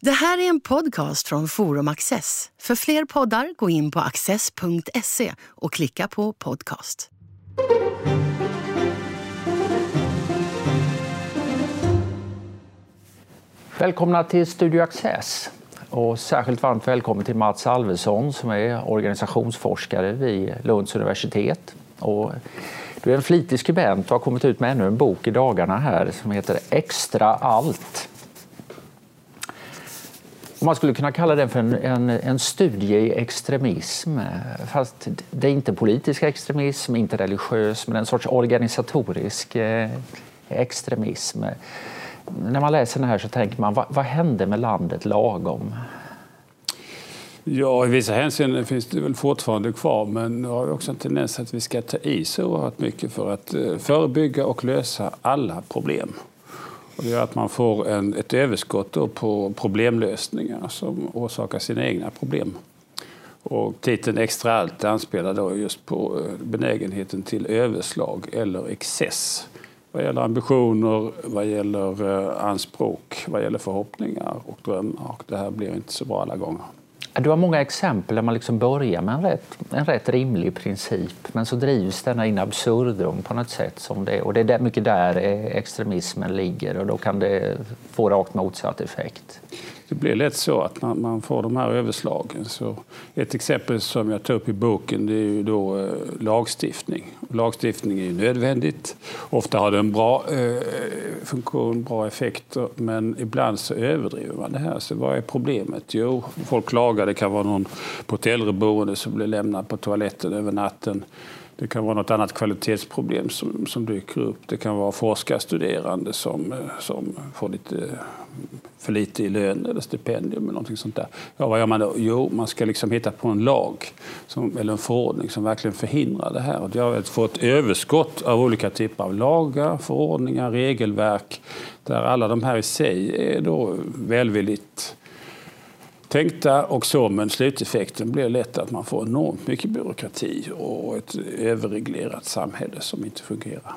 Det här är en podcast från Forum Access. För fler poddar, gå in på access.se och klicka på podcast. Välkomna till Studio Access. Och särskilt varmt välkommen till Mats Alvesson som är organisationsforskare vid Lunds universitet. Och du är en flitig skribent och har kommit ut med ännu en bok i dagarna här som heter Extra allt. Man skulle kunna kalla den för en, en, en, studie i extremism. Fast det är inte politisk extremism, inte religiös, men en sorts organisatorisk eh, extremism. När man läser den här så tänker man, vad, vad hände med landet lagom? Ja, i vissa hänseenden finns det väl fortfarande kvar, men nu har vi också en tendens att vi ska ta i så oerhört mycket för att eh, förebygga och lösa alla problem. Och det gör att man får en, ett överskott på problemlösningar som orsakar sina egna problem. Och titeln Extra allt anspelar då just på eh, benägenheten till överslag eller excess vad gäller ambitioner, vad gäller eh, anspråk, vad gäller förhoppningar och drömmar. Och det här blir inte så bra alla gånger. Du har många exempel där man liksom börjar med en rätt, en rätt rimlig princip men så drivs denna in absurdum på något sätt. Som det, och det är mycket där eh, extremismen ligger och då kan det få rakt motsatt effekt det blir lätt så att man, man får de här överslagen. Så ett exempel som jag tar upp i boken det är ju då eh, lagstiftning. Lagstiftning är ju nödvändigt. Ofta har den en bra eh, funktion, bra effekter, men ibland så överdriver man det här. Så vad är problemet? Jo, folk klagar. Det kan vara någon på ett äldreboende som blir lämnad på toaletten över natten. Det kan vara något annat kvalitetsproblem som, som dyker upp. Det kan vara forskarstuderande som, eh, som får lite eh, för lite i lön eller stipendium eller någonting sånt där. Ja, vad gör man då? Jo, man ska liksom hitta på en lag som, eller en förordning som verkligen förhindrar det här. Och har att få ett överskott av olika typer av lagar, förordningar, regelverk där alla de här i sig är då välvilligt tänkta och så, men sluteffekten blir lätt att man får enormt mycket byråkrati och ett överreglerat samhälle som inte fungerar.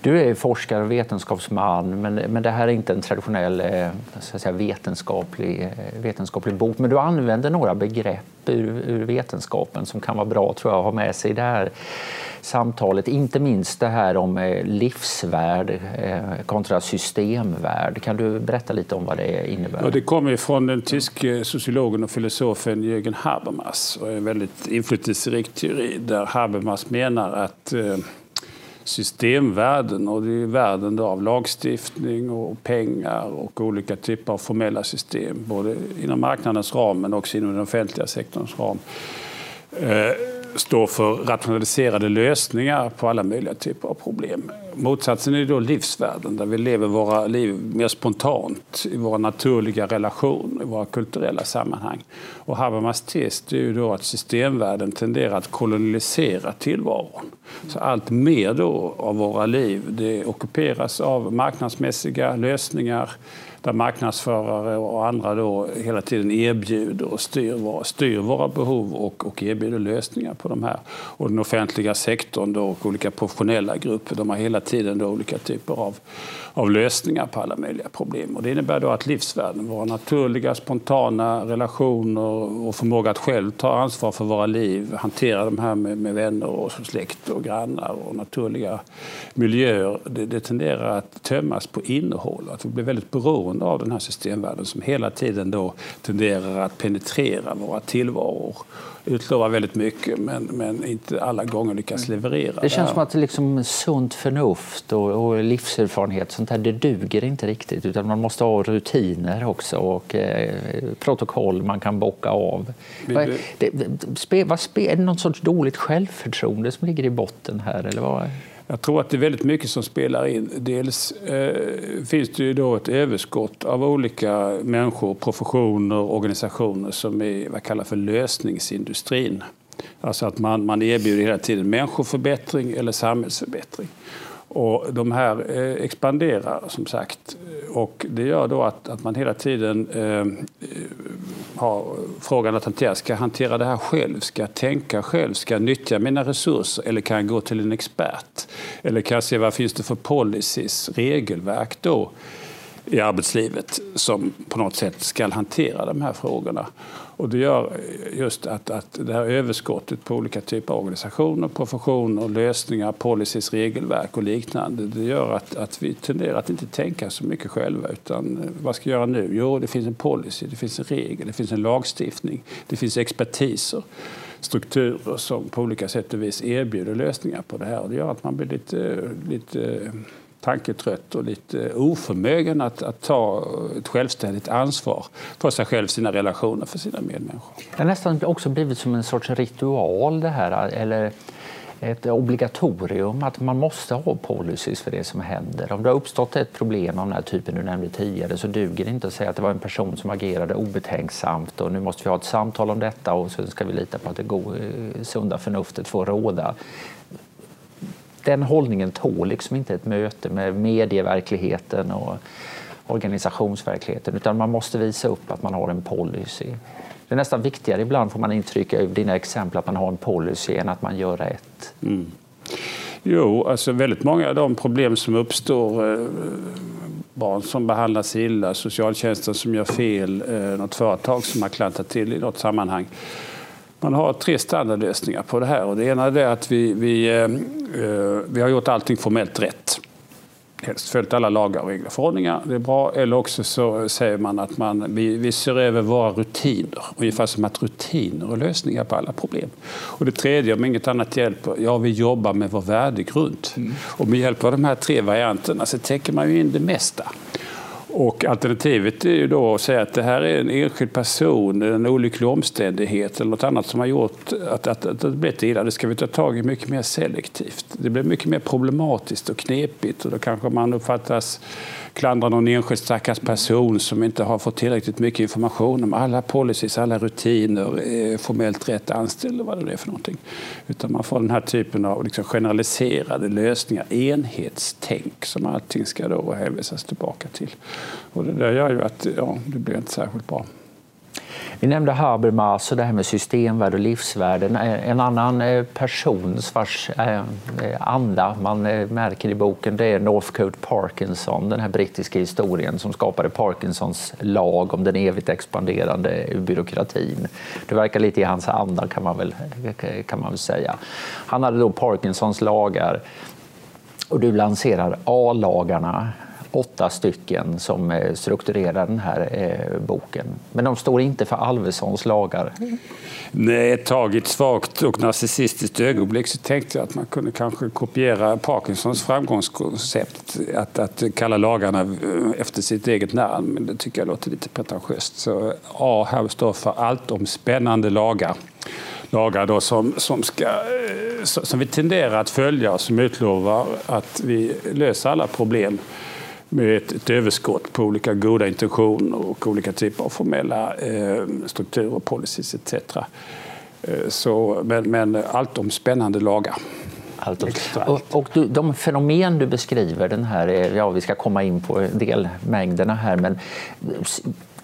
Du är forskare och vetenskapsman, men, men det här är inte en traditionell eh, så att säga, vetenskaplig, eh, vetenskaplig bok. Men du använder några begrepp ur, ur vetenskapen som kan vara bra tror jag, att ha med sig där samtalet. Inte minst det här om eh, livsvärd eh, kontra systemvärd. Kan du berätta lite om vad det innebär? Ja, det kommer från den tyske eh, sociologen och filosofen Jürgen Habermas och en väldigt inflytelserik teori där Habermas menar att systemvärden och det är värden av lagstiftning och pengar och olika typer av formella system, både inom marknadens ram men också inom den offentliga sektorns ram. Står för rationaliserade lösningar på alla möjliga typer av problem. Motsatsen är då livsvärlden där vi lever våra liv mer spontant i våra naturliga relationer, i våra kulturella sammanhang. Och Habermas tes är ju då att systemvärlden tenderar att kolonialisera tillvaron. Så allt mer då av våra liv det ockuperas av marknadsmässiga lösningar där marknadsförare och andra då hela tiden erbjuder och styr våra, styr våra behov och, och erbjuder lösningar på de här. Och den offentliga sektorn då, och olika professionella grupper de har hela tiden då olika typer av, av lösningar på alla möjliga problem. Och det innebär då att livsvärden, våra naturliga spontana relationer och förmåga att själv ta ansvar för våra liv, hantera de här med, med vänner och släkt och grannar och naturliga miljöer, det, det tenderar att tömmas på innehåll. Att vi blir väldigt beroende beroende av den här systemvärlden som hela tiden då tenderar att penetrera våra tillvaror. Utlovar väldigt mycket men, men inte alla gånger lyckas mm. leverera. Det känns det som att liksom sunt förnuft och, och livserfarenhet sånt här, det duger inte riktigt utan man måste ha rutiner också och eh, protokoll man kan bocka av. Vad, det, det, vad, är det någon sorts dåligt självförtroende som ligger i botten här? Eller vad? Jag tror att det är väldigt mycket som spelar in. Dels eh, finns det ju då ett överskott av olika människor, professioner, organisationer som är vad kallar för lösningsindustrin. Alltså att man, man erbjuder hela tiden människoförbättring eller samhällsförbättring. Och de här eh, expanderar som sagt. Och det gör då att, att man hela tiden eh, har frågan att hantera. Ska jag hantera det här själv? Ska jag tänka själv? Ska jag nyttja mina resurser? Eller kan jag gå till en expert? Eller kan jag se vad finns det för policies, regelverk då? i arbetslivet som på något sätt ska hantera de här frågorna. Och det gör just att, att det här överskottet på olika typer av organisationer, professioner, lösningar, policies, regelverk och liknande, det gör att, att vi tenderar att inte tänka så mycket själva. Utan eh, vad ska jag göra nu? Jo, det finns en policy, det finns en regel, det finns en lagstiftning, det finns expertiser strukturer som på olika sätt och vis erbjuder lösningar på det här. Och det gör att man blir lite, lite eh, tanketrött och lite oförmögen att, att ta ett självständigt ansvar för sig själv, sina relationer, för sina medmänniskor. Det har nästan också blivit som en sorts ritual det här, eller ett obligatorium att man måste ha policies för det som händer. Om det har uppstått ett problem av den här typen du nämnde tidigare så duger det inte att säga att det var en person som agerade obetänksamt och nu måste vi ha ett samtal om detta och så ska vi lita på att det går, eh, sunda förnuftet får råda den hållningen tål liksom inte ett möte med medieverkligheten och organisationsverkligheten utan man måste visa upp att man har en policy. Det är nästan viktigare ibland, får man intrycka av dina exempel, att man har en policy än att man gör rätt. Mm. Jo, alltså väldigt många av de problem som uppstår eh, barn som behandlas illa, socialtjänsten som gör fel, eh, något företag som har klantat till i något sammanhang man har tre standardlösningar på det här. Och det ena är att vi, vi, eh, eh, vi har gjort allting formellt rätt. Helst följt alla lagar och regler och förordningar. Det är bra. Eller också så säger man att man, vi, vi ser över våra rutiner. Ungefär som att rutiner är lösningar på alla problem. Och det tredje, om inget annat hjälper, ja vi jobbar med vår värdegrund. Mm. Och med hjälp av de här tre varianterna så täcker man ju in det mesta. Och alternativet är ju då att säga att det här är en enskild person, en olycklig omständighet eller något annat som har gjort att, att, att det blivit illa. Det ska vi ta tag i mycket mer selektivt. Det blir mycket mer problematiskt och knepigt och då kanske man uppfattas klandra någon enskild stackars person som inte har fått tillräckligt mycket information om alla policies, alla rutiner, eh, formellt rätt anställd eller vad det är för någonting. Utan man får den här typen av liksom generaliserade lösningar, enhetstänk som allting ska då hänvisas tillbaka till. Och det där gör ju att ja, det blir inte särskilt bra. Vi nämnde Habermas och det här med systemvärde och livsvärden. En annan eh, person vars eh, eh, anda man märker i boken det är Northcote Parkinson, den här brittiska historien som skapade Parkinsons lag om den evigt expanderande byråkratin. Det verkar lite i hans anda kan man väl, kan man väl säga. Han hade då Parkinsons lagar och du lanserar A-lagarna åtta stycken som eh, strukturerar den här eh, boken. Men de står inte för Alvessons lagar. Nej, ett tag i ett svagt och narcissistiskt ögonblick så tänkte jag att man kunde kanske kopiera Parkinsons framgångskoncept. Att, att kalla lagarna eh, efter sitt eget namn, men det tycker jag låter lite pretentiöst. Så A här står för allt om spännande lagar lagar då som, som, ska, eh, som vi tenderar att följa och som utlovar att vi löser alla problem med ett, ett överskott på olika goda intentioner och olika typer av formella eh, strukturer, policies etc. Eh, så, men, men allt om spännande lagar. Och, och du, de fenomen du beskriver, den här, ja, vi ska komma in på delmängderna här, men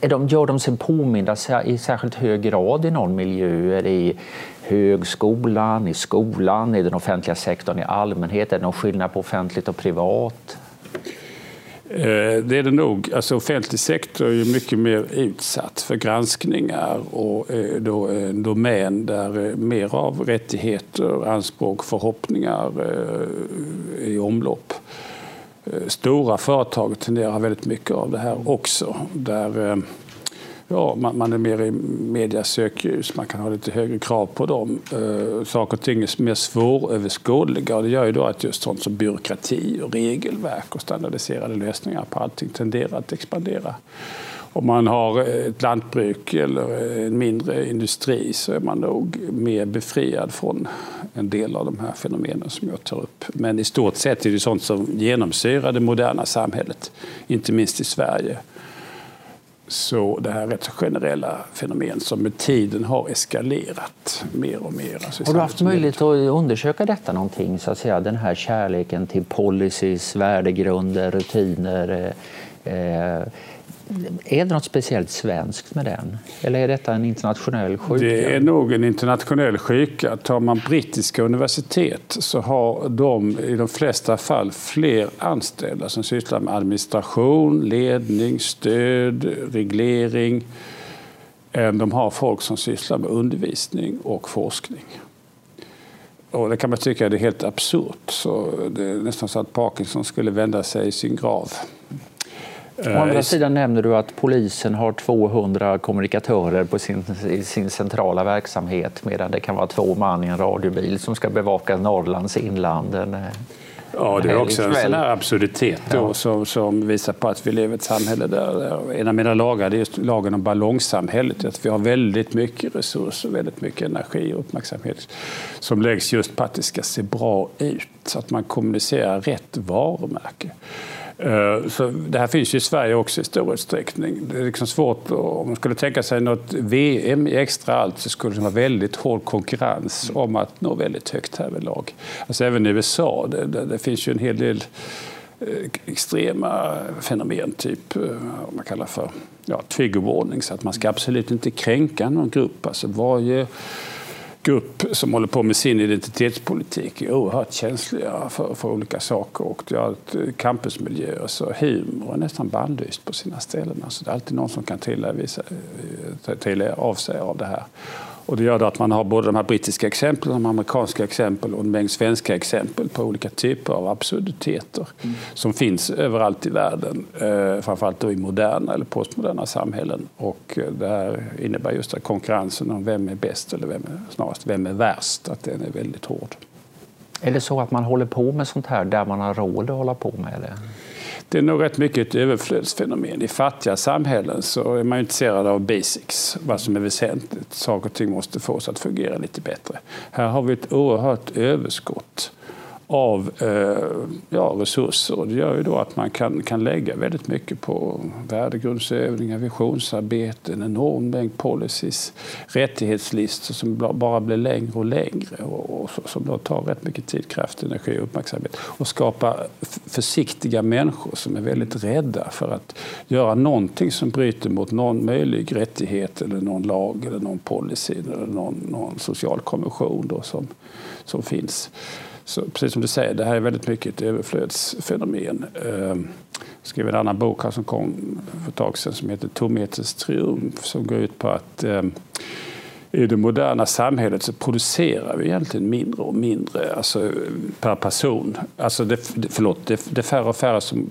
är de, gör de sig påminda i särskilt hög grad i någon miljö? I högskolan, i skolan, i den offentliga sektorn i allmänhet? Är det någon skillnad på offentligt och privat? Eh, det är det nog. Alltså offentlig sektor är ju mycket mer utsatt för granskningar och eh, då en domän där mer av rättigheter, anspråk, förhoppningar är i omlopp. Stora företag tenderar väldigt mycket av det här också. Där ja, man, man är mer i medias sökljus, man kan ha lite högre krav på dem. Eh, saker och ting är mer svåröverskådliga och det gör ju då att just sånt som byråkrati och regelverk och standardiserade lösningar på allting tenderar att expandera. Om man har eh, ett lantbruk eller eh, en mindre industri så är man nog mer befriad från en del av de här fenomenen som jag tar upp. Men i stort sett är det sånt som genomsyrar det moderna samhället, inte minst i Sverige så det här är rätt generella fenomen som med tiden har eskalerat mer och mer. Alltså har du haft möjlighet att undersöka detta någonting? Så att säga, den här kärleken till policies, värdegrunder, rutiner. Eh, är det något speciellt svenskt med den? Eller är detta en internationell sjuka? Det är nog en internationell sjuka. Tar man brittiska universitet så har de i de flesta fall fler anställda som sysslar med administration, ledning, stöd, reglering än de har folk som sysslar med undervisning och forskning. Och det kan man tycka är helt absurt. Så det är nästan så att Parkinson skulle vända sig i sin grav. Å andra eh, sidan nämner du att polisen har 200 kommunikatörer på sin, sin centrala verksamhet medan det kan vara två man i en radiobil som ska bevaka Norrlands inland. Eh, ja, det är också en sån här absurditet då, ja. som, som, visar på att vi lever i ett samhälle där en av mina lagar är lagen om ballongsamhället. Att vi har väldigt mycket resurser, väldigt mycket energi och uppmärksamhet som läggs just på att det ska se bra ut, så att man kommunicerar rätt varumärke. Eh, så det här finns ju i Sverige också i stor utsträckning. Det är liksom svårt, om man skulle tänka sig något VM i extra allt så skulle det vara väldigt hård konkurrens om att nå väldigt högt härvidlag. Alltså även i USA, det, det, det finns ju en hel del eh, extrema fenomen, typ eh, vad man kallar för ja, trigger warnings, att man ska absolut inte kränka någon grupp. Alltså varje grupp som håller på med sin identitetspolitik är oerhört känsliga för, för olika saker. Och det har eh, campusmiljöer så humor är nästan bannlyst på sina ställen. Alltså det är alltid någon som kan trilla, visa, eh, trilla av sig av det här. Och det gör att man har både de här brittiska exemplen, de amerikanska exempel och en mängd svenska exempel på olika typer av absurditeter mm. som finns överallt i världen, eh, framförallt då i moderna eller postmoderna samhällen. Och eh, det här innebär just att konkurrensen om vem är bäst eller vem är, snarast vem är värst, att den är väldigt hård. Är det så att man håller på med sånt här där man har råd att hålla på med det? Det är nog rätt mycket ett överflödsfenomen. I fattiga samhällen så är man intresserad av basics, vad som är väsentligt. Saker och ting måste fås att fungera lite bättre. Här har vi ett oerhört överskott av eh, ja, resurser. Det gör ju då att man kan, kan lägga väldigt mycket på värdegrundsövningar, visionsarbete, en enorm mängd policies, rättighetslistor som bara blir längre och längre och, och som då tar rätt mycket tid, kraft, energi och uppmärksamhet och skapa försiktiga människor som är väldigt rädda för att göra någonting som bryter mot någon möjlig rättighet eller någon lag eller någon policy eller någon, någon social konvention då som, som finns. Så precis som du säger, det här är väldigt mycket ett överflödsfenomen. Jag skrev en annan bok här som kom för ett tag sedan som heter Tomhetens triumf som går ut på att ehm, i det moderna samhället så producerar vi egentligen mindre och mindre alltså, per person. Alltså det, förlåt, det, det är färre och färre som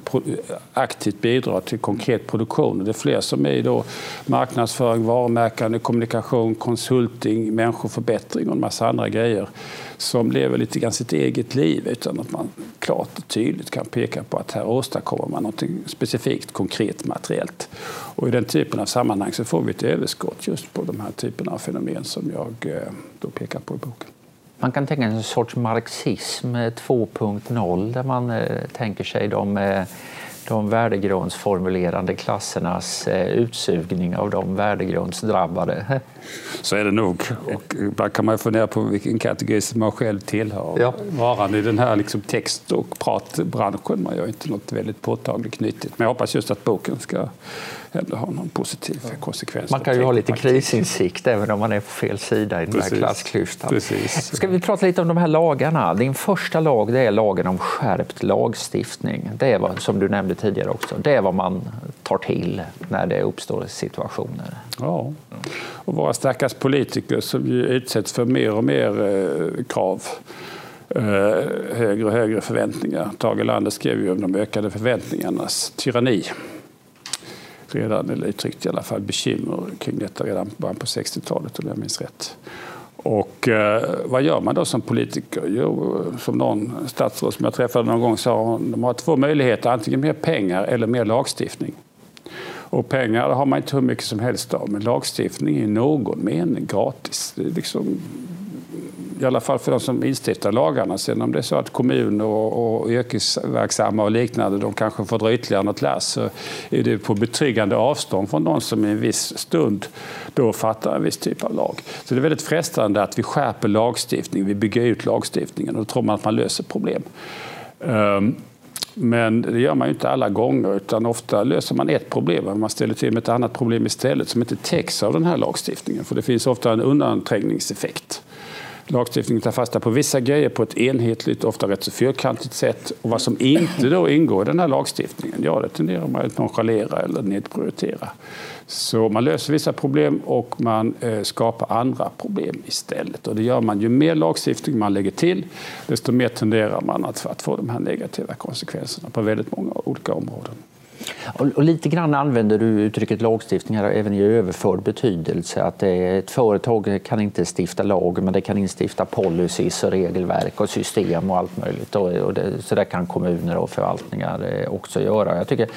aktivt bidrar till konkret produktion. Det är fler som är i då marknadsföring, varumärkande, kommunikation, konsulting, människoförbättring och en massa andra grejer som lever lite grann sitt eget liv utan att man klart och tydligt kan peka på att här åstadkommer man något specifikt, konkret, materiellt. Och i den typen av sammanhang så får vi ett överskott just på de här typerna av fenomen som jag eh, då pekar på i boken. Man kan tänka en sorts marxism eh, 2.0 där man eh, tänker sig de de värdegrundsformulerande klassernas utsugning av de värdegrundsdrabbade. Så är det nog. Och ibland kan man fundera på vilken kategori som man själv tillhör. Ja. Varan i den här liksom text och pratbranschen. Man gör inte något väldigt påtagligt nyttigt. Men jag hoppas just att boken ska ändå ha någon positiv konsekvens. Man kan ju ha lite krisinsikt även om man är på fel sida i den Precis. här klassklyftan. Precis. Ska vi prata lite om de här lagarna? Din första lag det är lagen om skärpt lagstiftning. Det är vad, som du nämnde tidigare också. Det är vad man tar till när det uppstår situationer. Ja, och våra stackars politiker som ju utsätts för mer och mer eh, krav eh, högre och högre förväntningar. Tage Erlander skrev ju om de ökade förväntningarnas tyranni redan, eller uttryckte i alla fall bekymmer kring detta redan början på 60-talet om jag minns rätt. Och eh, vad gör man då som politiker? Jo, som någon statsråd som jag träffade någon gång sa, de har två möjligheter, antingen mer pengar eller mer lagstiftning. Och pengar har man inte hur mycket som helst av, men lagstiftning är i någon mening gratis. Det är liksom i alla fall för de som instiftar lagarna. Sen om det är så att kommuner och, och yrkesverksamma och liknande de kanske får dra ytterligare något lass så är det på betryggande avstånd från de som i en viss stund då fattar en viss typ av lag. Så det är väldigt frestande att vi skärper lagstiftning, vi bygger ut lagstiftningen och då tror man att man löser problem. Um, men det gör man ju inte alla gånger, utan ofta löser man ett problem, men man ställer till med ett annat problem istället som inte täcks av den här lagstiftningen. För det finns ofta en undanträngningseffekt. Lagstiftningen tar fasta på vissa grejer på ett enhetligt, ofta rätt så fyrkantigt sätt. Och vad som inte då ingår i den här lagstiftningen, ja det tenderar man att nonchalera eller nedprioritera. Så man löser vissa problem och man eh, skapar andra problem istället. Och det gör man ju mer lagstiftning man lägger till, desto mer tenderar man att, att få de här negativa konsekvenserna på väldigt många olika områden. Och, lite grann använder du uttrycket lagstiftning här även i överförd betydelse. Att ett företag kan inte stifta lag, men det kan instifta policies och regelverk och system och allt möjligt. Och, det, så där kan kommuner och förvaltningar eh, också göra. Jag tycker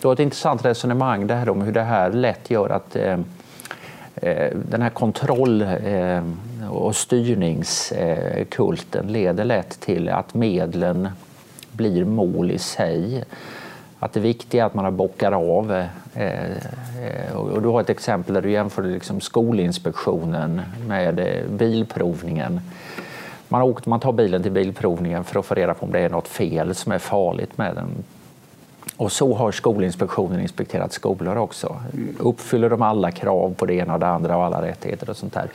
du har ett intressant resonemang det här om hur det här lätt gör att eh, eh den här kontroll eh, och styrningskulten eh, leder lätt till att medlen blir mål i sig att det viktiga är att man bockar av. Eh, eh, och du har ett exempel där du jämför liksom Skolinspektionen med eh, bilprovningen. Man, åkt, man tar bilen till bilprovningen för att få reda på om det är något fel som är farligt med den. Och så har Skolinspektionen inspekterat skolor också. Uppfyller de alla krav på det ena och det andra och alla rättigheter och sånt där.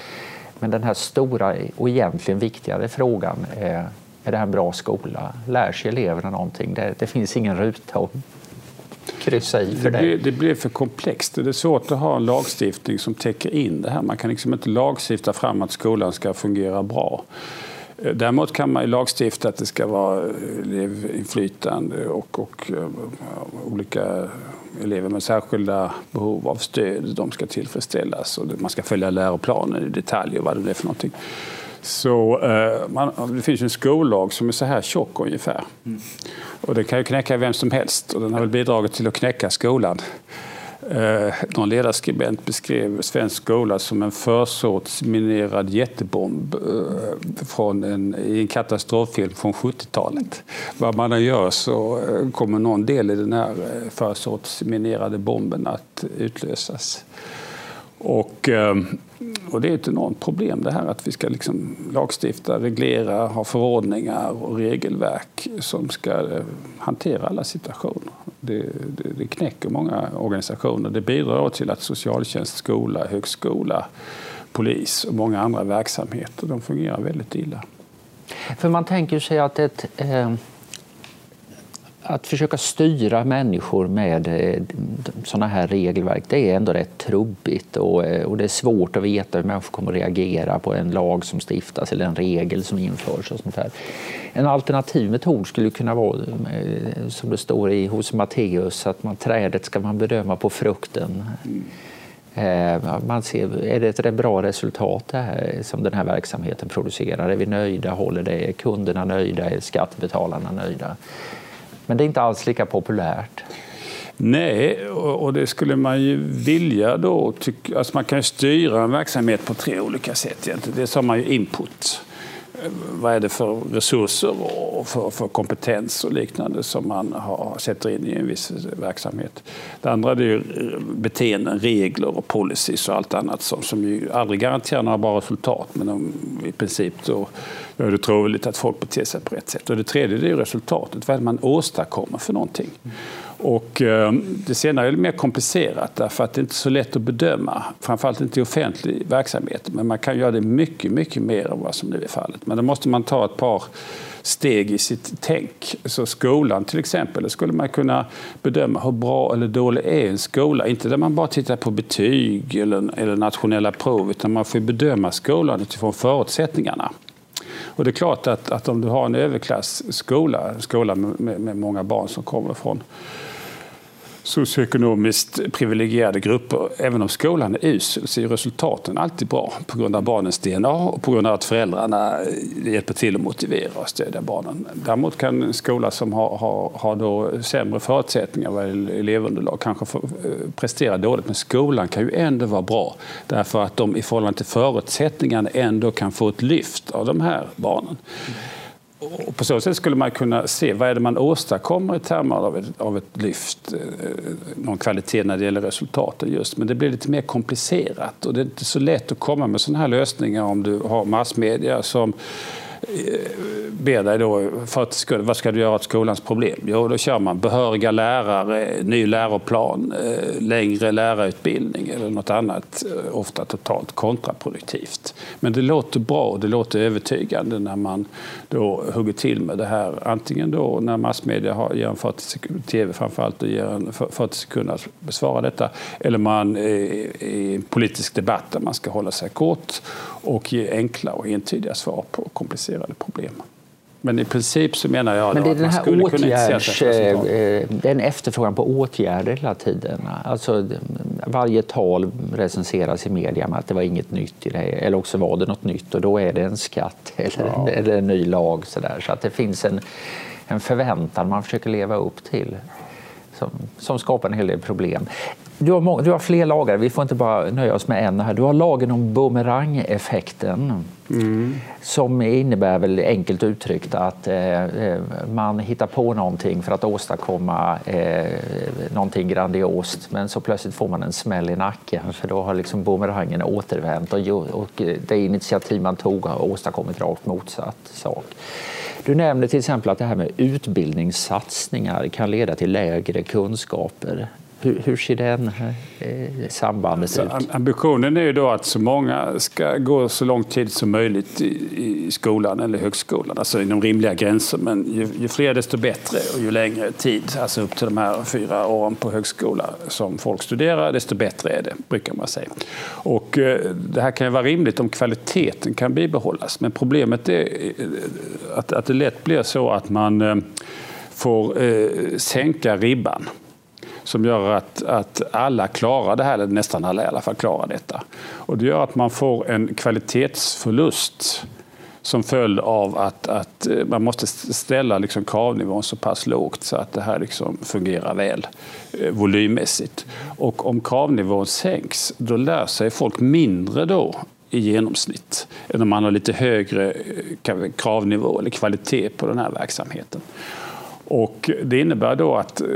Men den här stora och egentligen viktigare frågan är det här en bra skola? Lär sig eleverna någonting? Det, det finns ingen ruta att kryssa i för det. Det blir, det blir för komplext. Det är svårt att ha en lagstiftning som täcker in det här. Man kan liksom inte lagstifta fram att skolan ska fungera bra. Däremot kan man lagstifta att det ska vara elevinflytande och, och uh, olika elever med särskilda behov av stöd, de ska tillfredsställas och man ska följa läroplanen i detalj och vad det är för någonting. Så eh, man, det finns en skollag som är så här tjock ungefär. Mm. Och det kan ju knäcka vem som helst och den har väl bidragit till att knäcka skolan. Eh, någon ledarskribent beskrev svensk skola som en försortsminerad jättebomb eh, från en, i en katastroffilm från 70-talet. Vad man än gör så eh, kommer någon del i den här eh, försortsminerade bomben att utlösas. Och, ehm, och det är ett enormt problem det här att vi ska liksom lagstifta, reglera, ha förordningar och regelverk som ska eh, hantera alla situationer. Det, det, det knäcker många organisationer. Det bidrar till att socialtjänst, skola, högskola, polis och många andra verksamheter de fungerar väldigt illa. För man tänker sig att ett eh att försöka styra människor med eh, sådana här regelverk, det är ändå rätt trubbigt och, eh, och det är svårt att veta hur människor kommer att reagera på en lag som stiftas eller en regel som införs. Och sånt här. En alternativ metod skulle kunna vara, eh, som det står i, hos Matteus, att man, trädet ska man bedöma på frukten. Man ser, är det ett bra resultat det här, som den här verksamheten producerar? Är vi nöjda? Håller det? Är kunderna nöjda? Är skattebetalarna nöjda? Men det är inte alls lika populärt. Nej, och det skulle man ju vilja då. Alltså man kan styra en verksamhet på tre olika sätt egentligen. Dels har man ju input. Vad är det för resurser och för, för kompetens och liknande som man har, sätter in i en viss verksamhet. Det andra är ju eh, beteenden, regler och policies och allt annat som, som ju aldrig garanterar några bra resultat men de, i princip då gör det troligt att folk beter sig på rätt sätt. Och det tredje är ju resultatet, vad är det man åstadkommer för någonting. Och eh, det senare är mer komplicerat därför att det är inte är så lätt att bedöma, framförallt inte i offentlig verksamhet. Men man kan göra det mycket, mycket mer än vad som nu är fallet. Men då måste man ta ett par steg i sitt tänk. Så skolan till exempel, skulle man kunna bedöma hur bra eller dålig är en skola. Inte där man bara tittar på betyg eller, eller nationella prov, utan man får bedöma skolan utifrån förutsättningarna. Och det är klart att, att om du har en överklassskola, en skola med, med många barn som kommer från socioekonomiskt privilegierade grupper. Även om skolan är usel så är resultaten alltid bra på grund av barnens DNA och på grund av att föräldrarna eh, hjälper till att motivera och stödja barnen. Däremot kan en skola som har, har, har då sämre förutsättningar vad gäller elevunderlag kanske få, eh, prestera dåligt. Men skolan kan ju ändå vara bra därför att de i förhållande till förutsättningarna ändå kan få ett lyft av de här barnen. Och på så sätt skulle man kunna se vad är det man åstadkommer i termer av ett, av ett lyft, eh, någon kvalitet när det gäller resultaten just. Men det blir lite mer komplicerat och det är inte så lätt att komma med sådana här lösningar om du har massmedia som Eh, ber dig då, för att, vad ska du göra åt skolans problem? Jo, då kör man behöriga lärare, ny läroplan, eh, längre lärarutbildning eller något annat, eh, ofta totalt kontraproduktivt. Men det låter bra och det låter övertygande när man då hugger till med det här. Antingen då när massmedia har, ger en 40 sekunder, tv framförallt, och ger en 40 sekunder att besvara detta, eller man i en politisk debatt där man ska hålla sig kort och ge enkla och entydiga svar på komplicerade problem. Men i princip så menar jag Men det är den här åtgärds, eh, det är en efterfrågan på åtgärder hela tiden. Alltså, varje tal recenseras i media med att det var inget nytt i det, eller också var det något nytt och då är det en skatt eller, ja. eller en ny lag. Så, där. så att det finns en, en förväntan man försöker leva upp till som, som skapar en hel del problem. Du har, många, du har fler lagar, vi får inte bara nöja oss med en här. Du har lagen om bumerangeffekten mm. som innebär väl enkelt uttryckt att eh, eh, man hittar på någonting för att åstadkomma eh, någonting grandiost men så plötsligt får man en smäll i nacken för då har liksom bumerangen återvänt och, och det initiativ man tog har åstadkommit rakt motsatt sak. Du nämner till exempel att det här med utbildningssatsningar kan leda till lägre kunskaper. Hur, hur ser den eh, sambandet ut? Ambitionen är ju då att så många ska gå så lång tid som möjligt i, i skolan eller högskolan, alltså inom rimliga gränser. Men ju, ju, fler desto bättre och ju längre tid, alltså upp till de här fyra åren på högskola som folk studerar, desto bättre är det, brukar man säga. Och eh, det här kan ju vara rimligt om kvaliteten kan bibehållas. Men problemet är eh, att, att det lätt blir så att man får eh, sänka ribban som gör att, att alla klarar det här, eller nästan alla i alla fall klarar detta. Och det gör att man får en kvalitetsförlust som följd av att, att eh, man måste ställa liksom kravnivån så pass lågt så att det här liksom fungerar väl eh, volymmässigt. Och om kravnivån sänks, då lär sig folk mindre då i genomsnitt än om man har lite högre eh, kravnivå eller kvalitet på den här verksamheten. Och det innebär då att eh,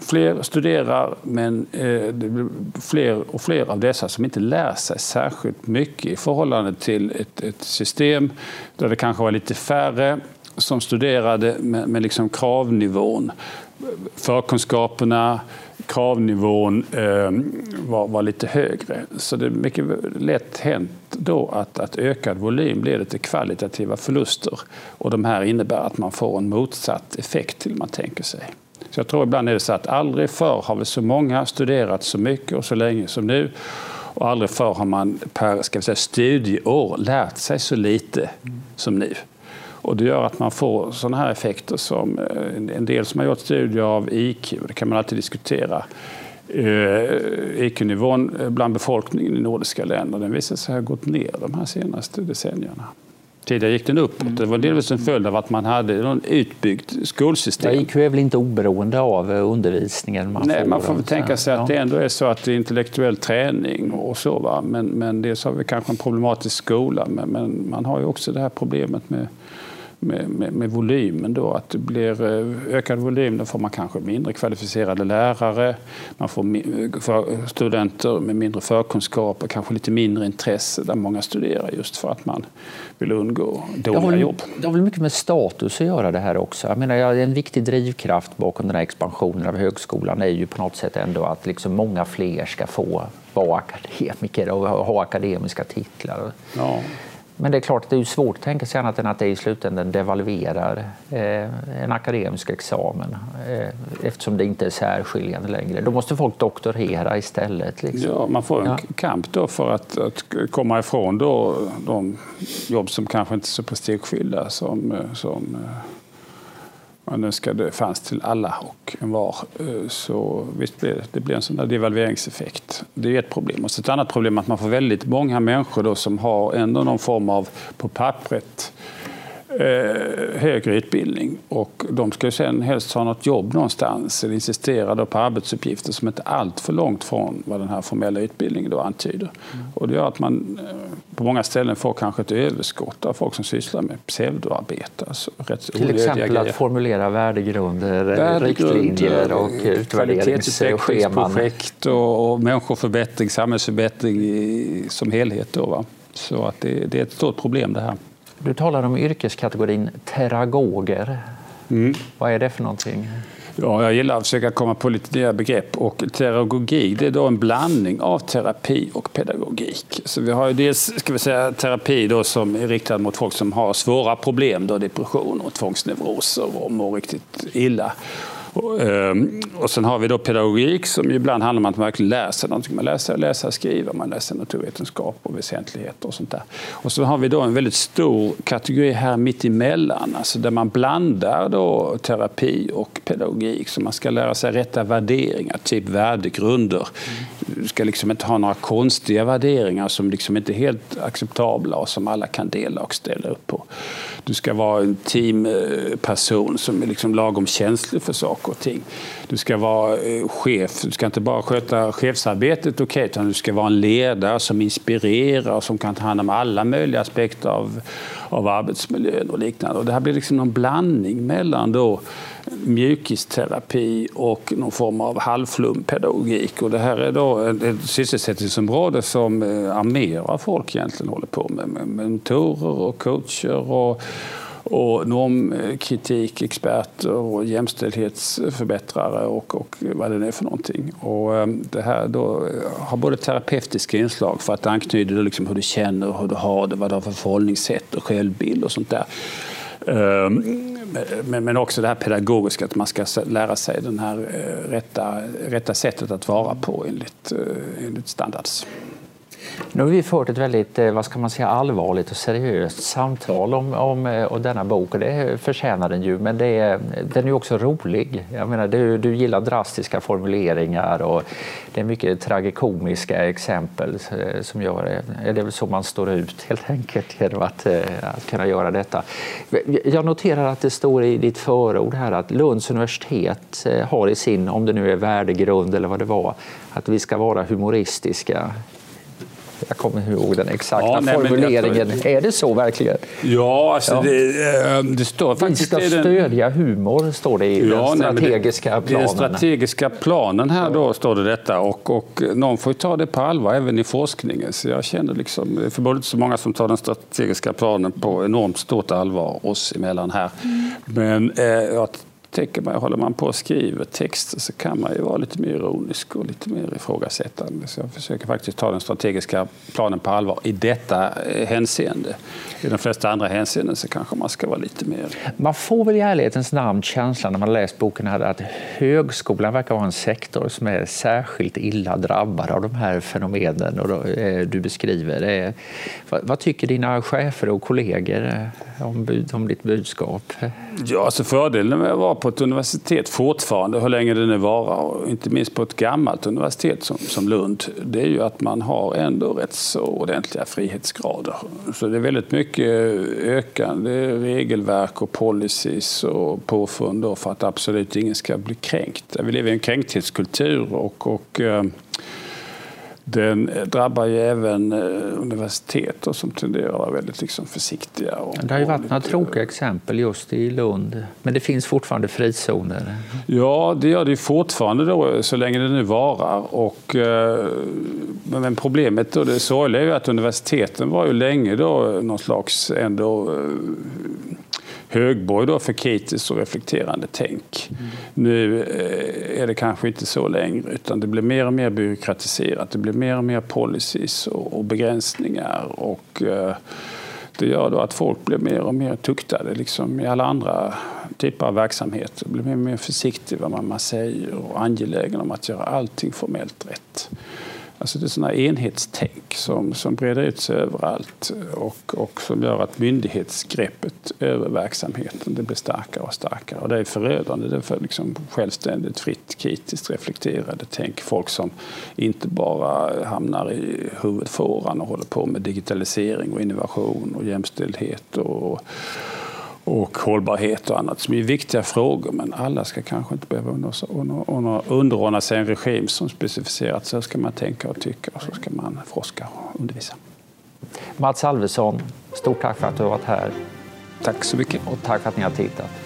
fler studerar men eh, det blir fler och fler av dessa som inte lär sig särskilt mycket i förhållande till ett, ett system där det kanske var lite färre som studerade med, med liksom kravnivån. Förkunskaperna, kravnivån eh, var, var, lite högre. Så det är mycket lätt hänt då att, att ökad volym leder till kvalitativa förluster. Och de här innebär att man får en motsatt effekt till man tänker sig. Så jag tror ibland är det så att aldrig förr har väl så många studerat så mycket och så länge som nu. Och aldrig förr har man per ska vi säga, studieår lärt sig så lite som nu. Och det gör att man får sådana här effekter som eh, en del som har gjort studier av IQ, det kan man alltid diskutera. Eh, IQ-nivån bland befolkningen i nordiska länder den visar sig ha gått ner de här senaste decennierna. Tidigare gick den uppåt. Det var delvis en följd av att man hade ett utbyggt skolsystem. Ja, IQ är väl inte oberoende av eh, undervisningen man Nej, får? Man får väl tänka sig att det ändå är så att det är intellektuell träning och så. Va? Men, men dels har vi kanske en problematisk skola, men, men man har ju också det här problemet med med, med, med, volymen då. Att det blir eh, ökad volym, då får man kanske mindre kvalificerade lärare. Man får studenter med mindre förkunskaper, kanske lite mindre intresse där många studerar just för att man vill undgå dåliga det har, jobb. Det har väl mycket med status att göra det här också. Jag menar, en viktig drivkraft bakom den här expansionen av högskolan är ju på något sätt ändå att liksom många fler ska få vara akademiker och ha akademiska titlar. Ja. Men det är klart att det är svårt att tänka sig annat än att det i slutändan devalverar eh, en akademisk examen eh, eftersom det inte är särskiljande längre. Då måste folk doktorera istället. Liksom. Ja, man får en ja. kamp då för att, att komma ifrån då de jobb som kanske inte är så prestigefyllda som, eh, som man önskade fanns till alla och en var. Eh, så visst blir det, det blir en sån där devalveringseffekt. Det är ett problem. Och så ett annat problem är att man får väldigt många människor då som har ändå någon form av, på pappret, högre utbildning och de ska ju sen helst ha något jobb någonstans eller insistera då på arbetsuppgifter som inte är allt för långt från vad den här formella utbildningen då antyder. Mm. Och det gör att man eh, på många ställen får kanske ett överskott av folk som sysslar med pseudoarbete. Alltså Till exempel att formulera värdegrunder, värdegrunder riktlinjer och utvärderingsscheman. och, och människoförbättring, samhällsförbättring i, som helhet. Då, va? Så att det, det är ett stort problem det här. Du talar om yrkeskategorin teragoger. Mm. Vad är det för någonting? Ja, jag gillar att försöka komma på lite nya begrepp. Och teragogik det är då en blandning av terapi och pedagogik. Så vi har ju dels ska vi säga, terapi då som är riktad mot folk som har svåra problem, då depression och tvångsneuroser och mår riktigt illa. Och, ehm, och sen har vi då pedagogik som ibland handlar om att man verkligen lär sig någonting. Man lär sig skriver, läsa och skriva, man läser naturvetenskap och väsentligheter och sånt där. Och så har vi då en väldigt stor kategori här mitt emellan, alltså där man blandar då terapi och pedagogik. Så man ska lära sig rätta värderingar, typ värdegrunder. Du ska liksom inte ha några konstiga värderingar som liksom inte är helt acceptabla och som alla kan dela och ställa upp på. Du ska vara en teamperson som är liksom lagom känslig för saker saker och ting. Du ska vara eh, chef, du ska inte bara sköta chefsarbetet okej, okay, utan du ska vara en ledare som inspirerar och som kan ta hand om alla möjliga aspekter av, av arbetsmiljön och liknande. Och det här blir liksom någon blandning mellan då mjukisterapi och någon form av halvflumpedagogik. Och det här är då ett sysselsättningsområde som eh, folk egentligen håller på med. Med mentorer och coacher och, och normkritik, eh, experter och jämställdhetsförbättrare och, och vad det nu är för någonting. Och eh, det här då eh, har både terapeutiska inslag för att anknyta liksom hur du känner, hur du har det, vad du har för förhållningssätt och självbild och sånt där. Ehm, men också det här pedagogiska, att man ska lära sig det här rätta, rätta sättet att vara på enligt, enligt standards. Nu har vi fört ett väldigt eh, vad ska man säga, allvarligt och seriöst samtal om, om, eh, om denna bok och det förtjänar den ju. Men det är, den är också rolig. Jag menar, du, du gillar drastiska formuleringar och det är mycket tragikomiska exempel eh, som gör det. Det är väl så man står ut helt enkelt genom att, att kunna göra detta. Jag noterar att det står i ditt förord här att Lunds universitet har i sin, om det nu är värdegrund eller vad det var, att vi ska vara humoristiska. Jag kommer ihåg den exakta ja, nej, formuleringen. Jag... Är det så verkligen? Ja, alltså ja. Det, eh, det, står faktiskt... Vi ska stödja humor, står det i ja, den strategiska nej, det, planen. I den strategiska planen här då står det detta och, och någon får ta det på allvar även i forskningen. Så jag känner liksom, det är förmodligen inte så många som tar den strategiska planen på enormt stort allvar oss emellan här. Mm. Men eh, jag tänker man, håller man på och skriver texter så kan man ju vara lite mer ironisk och lite mer ifrågasättande. Så jag försöker faktiskt ta den strategiska planen på allvar i detta eh, hänseende. I de flesta andra hänseenden så kanske man ska vara lite mer... Man får väl i ärlighetens namn känslan när man läst boken här att högskolan verkar vara en sektor som är särskilt illa drabbad av de här fenomenen och eh, du beskriver. Vad tycker dina chefer och kollegor om, om ditt budskap? Ja, alltså fördelen med att vara på på ett universitet fortfarande, hur länge det nu varar, och inte minst på ett gammalt universitet som, som Lund, det är ju att man har ändå rätt så ordentliga frihetsgrader. Så det är väldigt mycket ökande regelverk och policies och påfund för att absolut ingen ska bli kränkt. Vi lever i en kränkthetskultur och, och eh, den drabbar ju även eh, universitet som tenderar att vara väldigt liksom försiktiga. Och, det har ju varit lite... några tråkiga exempel just i Lund, men det finns fortfarande frizoner. Ja, det gör det fortfarande då, så länge det nu varar. Och, eh, men problemet och det sorgliga är ju att universiteten var ju länge då någon slags ändå eh, högborg då för kritiskt och reflekterande tänk. Mm. Nu eh, är det kanske inte så längre utan det blir mer och mer byråkratiserat. Det blir mer och mer policies och, begränsningar. och eh, det gör då att folk blir mer och mer tuktade liksom i alla andra typer av verksamheter. Blir mer och mer försiktiga vad man säger och angelägna om att göra allting formellt rätt. Alltså det är sådana enhetstänk som, som breder ut sig överallt och, och som gör att myndighetsgreppet över verksamheten det blir starkare och starkare. Och det är förödande det är för liksom självständigt, fritt, kritiskt reflekterade tänk. Folk som inte bara hamnar i huvudfåran och håller på med digitalisering och innovation och jämställdhet och och hållbarhet och annat som är viktiga frågor. Men alla ska kanske inte behöva underordna sig en regim som specificerat så ska man tänka och tycka och så ska man forska och undervisa. Mats Alvesson, stort tack för att du har varit här. Tack så mycket. Och tack för att ni har tittat.